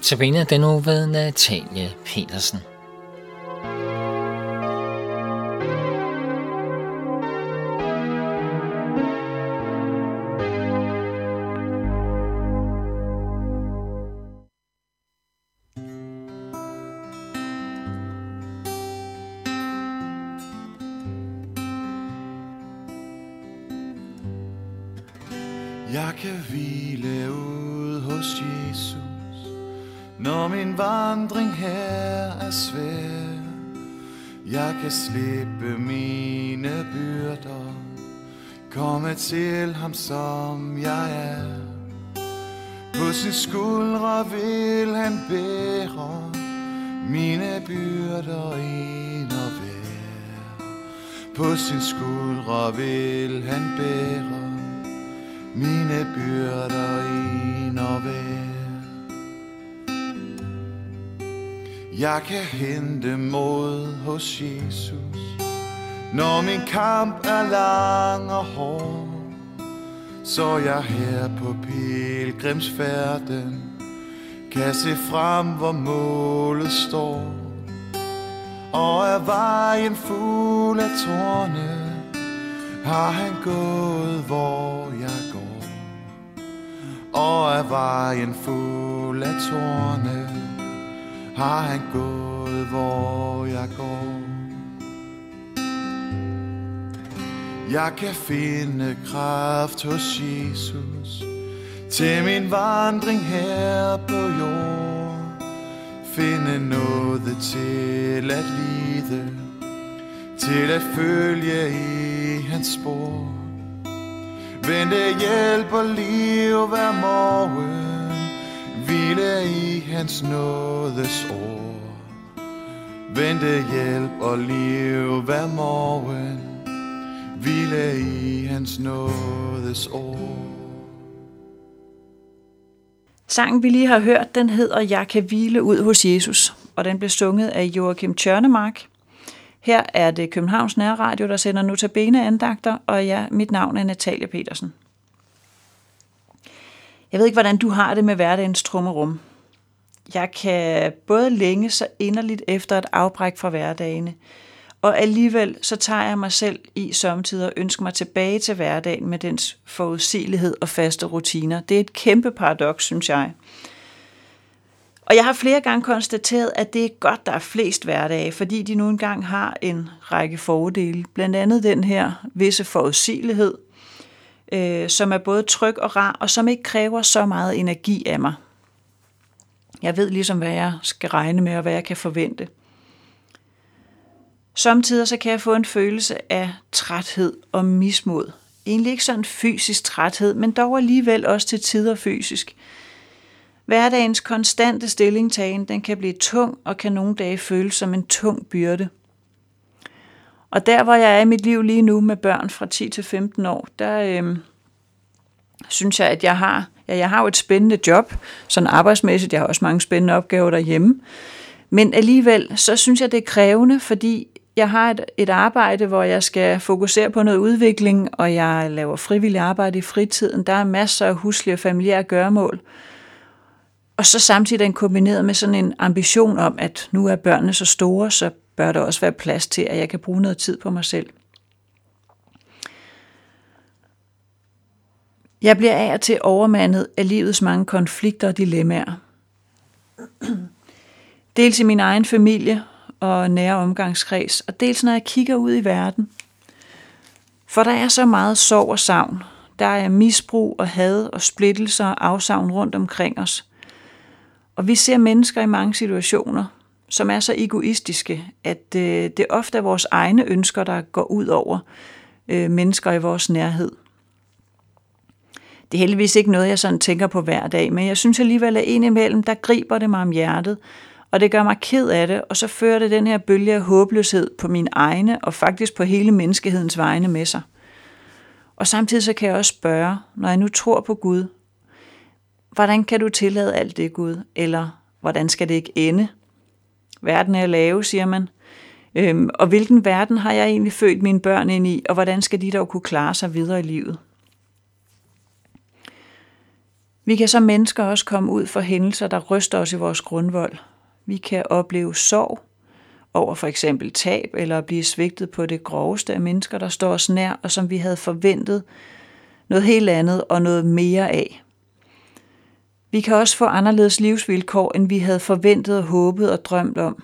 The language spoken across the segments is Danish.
Notabene den nu ved Natalie Petersen. Jeg kan hvile ud hos Jesus, når min vandring her er svær. Jeg kan slippe mine byrder, komme til ham som jeg er. På sin skuldre vil han bære mine byrder ind og vær På sin skuldre vil han bære mine byrder ind og vær Jeg kan hente mod hos Jesus, når min kamp er lang og hård. Så jeg her på pilgrimsfærden kan se frem, hvor målet står. Og er vejen fuld af tårne, har han gået, hvor jeg går. Og er vejen fuld af tårne, har han gået, hvor jeg går. Jeg kan finde kraft hos Jesus til min vandring her på jord. Finde noget til at lide, til at følge i hans spor. Vente hjælp og liv hver morgen, hvile i hans nådes ord. Vente hjælp og liv hver morgen, hvile i hans nådes ord. Sangen, vi lige har hørt, den hedder Jeg kan hvile ud hos Jesus, og den blev sunget af Joachim Tjørnemark. Her er det Københavns Nærradio, der sender notabene andagter, og ja, mit navn er Natalia Petersen. Jeg ved ikke, hvordan du har det med hverdagens trummerum. Jeg kan både længe så inderligt efter et afbræk fra hverdagene, og alligevel så tager jeg mig selv i samtidig og ønsker mig tilbage til hverdagen med dens forudsigelighed og faste rutiner. Det er et kæmpe paradoks, synes jeg. Og jeg har flere gange konstateret, at det er godt, der er flest hverdage, fordi de nu engang har en række fordele. Blandt andet den her visse forudsigelighed, øh, som er både tryg og rar, og som ikke kræver så meget energi af mig. Jeg ved ligesom, hvad jeg skal regne med, og hvad jeg kan forvente. Samtidig så kan jeg få en følelse af træthed og mismod. Egentlig ikke sådan fysisk træthed, men dog alligevel også til tider fysisk. Hverdagens konstante stillingtagen, den kan blive tung og kan nogle dage føles som en tung byrde. Og der, hvor jeg er i mit liv lige nu med børn fra 10 til 15 år, der øh, synes jeg, at jeg har, ja, jeg har jo et spændende job, sådan arbejdsmæssigt. Jeg har også mange spændende opgaver derhjemme. Men alligevel, så synes jeg, det er krævende, fordi jeg har et, et arbejde, hvor jeg skal fokusere på noget udvikling, og jeg laver frivillig arbejde i fritiden. Der er masser af huslige og familiære gøremål. Og så samtidig en kombineret med sådan en ambition om, at nu er børnene så store, så bør der også være plads til, at jeg kan bruge noget tid på mig selv. Jeg bliver af og til overmandet af livets mange konflikter og dilemmaer. Dels i min egen familie og nære omgangskreds, og dels når jeg kigger ud i verden. For der er så meget sorg og savn. Der er misbrug og had og splittelser og afsavn rundt omkring os. Og vi ser mennesker i mange situationer, som er så egoistiske, at øh, det ofte er vores egne ønsker, der går ud over øh, mennesker i vores nærhed. Det er heldigvis ikke noget, jeg sådan tænker på hver dag, men jeg synes alligevel, at indimellem, der griber det mig om hjertet, og det gør mig ked af det, og så fører det den her bølge af håbløshed på min egne, og faktisk på hele menneskehedens vegne med sig. Og samtidig så kan jeg også spørge, når jeg nu tror på Gud, hvordan kan du tillade alt det, Gud? Eller hvordan skal det ikke ende? Verden er lave, siger man. Øhm, og hvilken verden har jeg egentlig født mine børn ind i, og hvordan skal de dog kunne klare sig videre i livet? Vi kan som mennesker også komme ud for hændelser, der ryster os i vores grundvold. Vi kan opleve sorg over for eksempel tab eller blive svigtet på det groveste af mennesker, der står os nær, og som vi havde forventet noget helt andet og noget mere af. Vi kan også få anderledes livsvilkår, end vi havde forventet og håbet og drømt om.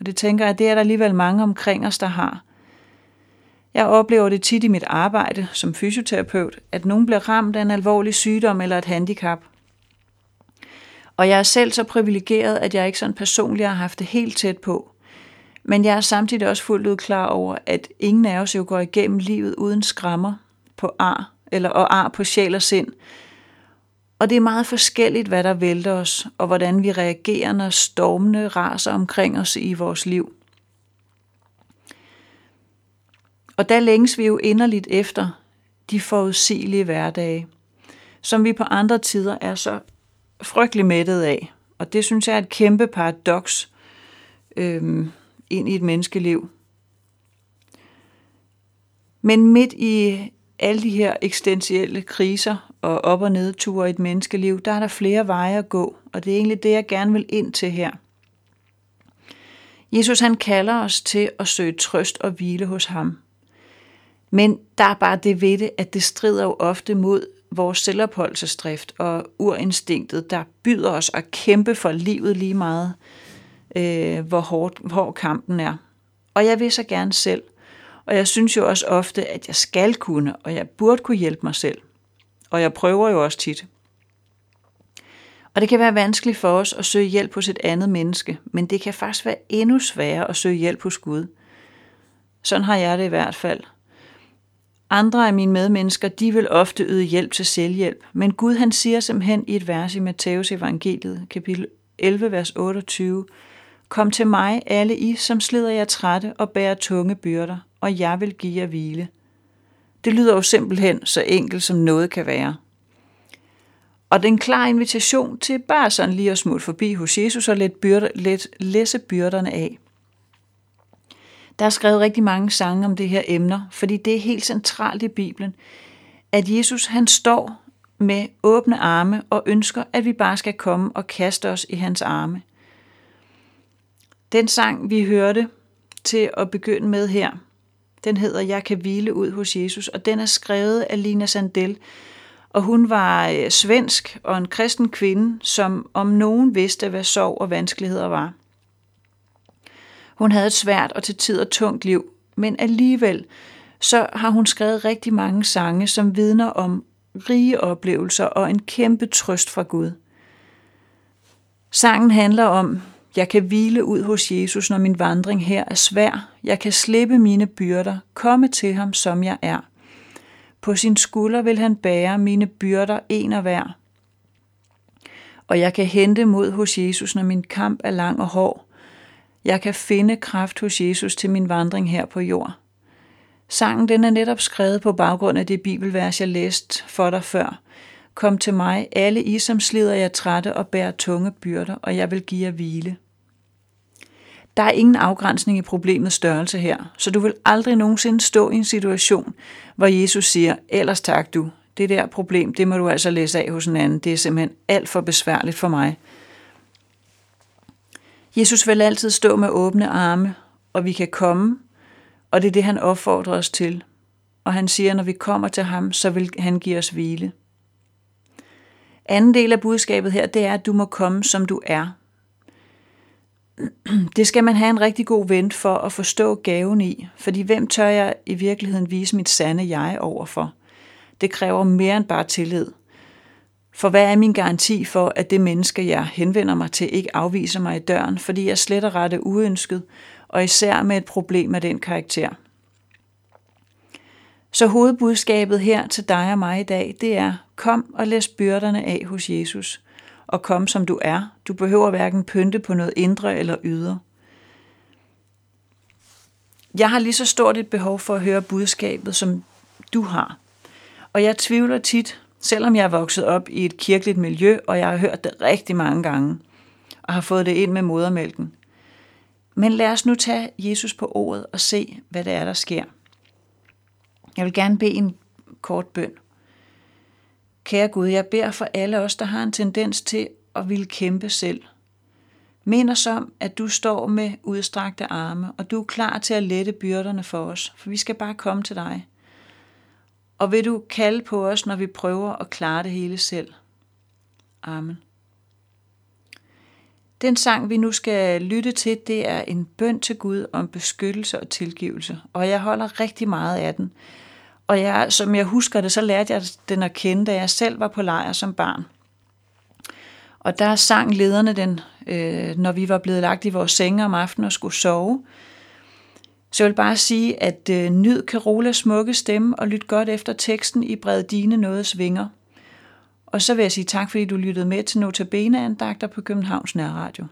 Og det tænker jeg, det er der alligevel mange omkring os, der har. Jeg oplever det tit i mit arbejde som fysioterapeut, at nogen bliver ramt af en alvorlig sygdom eller et handicap. Og jeg er selv så privilegeret, at jeg ikke sådan personligt har haft det helt tæt på. Men jeg er samtidig også fuldt ud klar over, at ingen af os jo går igennem livet uden skrammer på ar, eller og ar på sjæl og sind. Og det er meget forskelligt, hvad der vælter os, og hvordan vi reagerer, når stormene raser omkring os i vores liv. Og der længes vi jo inderligt efter de forudsigelige hverdage, som vi på andre tider er så frygtelig mættet af. Og det synes jeg er et kæmpe paradoks øhm, ind i et menneskeliv. Men midt i alle de her eksistentielle kriser og op- og nedture i et menneskeliv, der er der flere veje at gå, og det er egentlig det, jeg gerne vil ind til her. Jesus han kalder os til at søge trøst og hvile hos ham. Men der er bare det ved det, at det strider jo ofte mod vores selvopholdelsesdrift og urinstinktet, der byder os at kæmpe for livet lige meget, øh, hvor hård, hård kampen er. Og jeg vil så gerne selv. Og jeg synes jo også ofte, at jeg skal kunne, og jeg burde kunne hjælpe mig selv. Og jeg prøver jo også tit. Og det kan være vanskeligt for os at søge hjælp hos et andet menneske, men det kan faktisk være endnu sværere at søge hjælp hos Gud. Sådan har jeg det i hvert fald. Andre af mine medmennesker, de vil ofte yde hjælp til selvhjælp, men Gud han siger simpelthen i et vers i Matteus evangeliet, kapitel 11, vers 28, Kom til mig, alle I, som slider jer trætte og bærer tunge byrder, og jeg vil give jer hvile. Det lyder jo simpelthen så enkelt, som noget kan være. Og det er en klar invitation til bare sådan lige at smutte forbi hos Jesus og let, byrder, let læse byrderne af. Der er skrevet rigtig mange sange om det her emner, fordi det er helt centralt i Bibelen, at Jesus han står med åbne arme og ønsker, at vi bare skal komme og kaste os i hans arme. Den sang, vi hørte til at begynde med her, den hedder Jeg kan hvile ud hos Jesus, og den er skrevet af Lina Sandel, og hun var øh, svensk og en kristen kvinde, som om nogen vidste, hvad sorg og vanskeligheder var. Hun havde et svært og til tider tungt liv, men alligevel så har hun skrevet rigtig mange sange, som vidner om rige oplevelser og en kæmpe trøst fra Gud. Sangen handler om, jeg kan hvile ud hos Jesus, når min vandring her er svær. Jeg kan slippe mine byrder, komme til ham, som jeg er. På sin skulder vil han bære mine byrder en og hver. Og jeg kan hente mod hos Jesus, når min kamp er lang og hård. Jeg kan finde kraft hos Jesus til min vandring her på jord. Sangen den er netop skrevet på baggrund af det bibelvers, jeg læste for dig før. Kom til mig, alle I, som slider jer trætte og bærer tunge byrder, og jeg vil give jer hvile. Der er ingen afgrænsning i problemets størrelse her, så du vil aldrig nogensinde stå i en situation, hvor Jesus siger, ellers tak du, det der problem, det må du altså læse af hos en anden, det er simpelthen alt for besværligt for mig. Jesus vil altid stå med åbne arme, og vi kan komme, og det er det, han opfordrer os til. Og han siger, når vi kommer til ham, så vil han give os hvile. Anden del af budskabet her, det er, at du må komme, som du er. Det skal man have en rigtig god ven for at forstå gaven i, fordi hvem tør jeg i virkeligheden vise mit sande jeg overfor? Det kræver mere end bare tillid. For hvad er min garanti for, at det menneske, jeg henvender mig til, ikke afviser mig i døren, fordi jeg slet og rette uønsket, og især med et problem af den karakter? Så hovedbudskabet her til dig og mig i dag, det er, kom og læs byrderne af hos Jesus, og kom som du er. Du behøver hverken pynte på noget indre eller ydre. Jeg har lige så stort et behov for at høre budskabet, som du har. Og jeg tvivler tit, selvom jeg er vokset op i et kirkeligt miljø, og jeg har hørt det rigtig mange gange, og har fået det ind med modermælken. Men lad os nu tage Jesus på ordet og se, hvad det er, der sker. Jeg vil gerne bede en kort bøn. Kære Gud, jeg beder for alle os, der har en tendens til at ville kæmpe selv. Mind os om, at du står med udstrakte arme, og du er klar til at lette byrderne for os, for vi skal bare komme til dig. Og vil du kalde på os, når vi prøver at klare det hele selv? Amen. Den sang, vi nu skal lytte til, det er en bøn til Gud om beskyttelse og tilgivelse, og jeg holder rigtig meget af den. Og jeg, som jeg husker det, så lærte jeg den at kende, da jeg selv var på lejr som barn. Og der sang lederne den, øh, når vi var blevet lagt i vores senge om aftenen og skulle sove. Så jeg vil bare sige, at øh, nyd Carolas smukke stemme og lyt godt efter teksten i Bred Dine Nådes Vinger. Og så vil jeg sige tak, fordi du lyttede med til Notabene-andagter på Københavns Nærradio.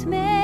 Förlåt mig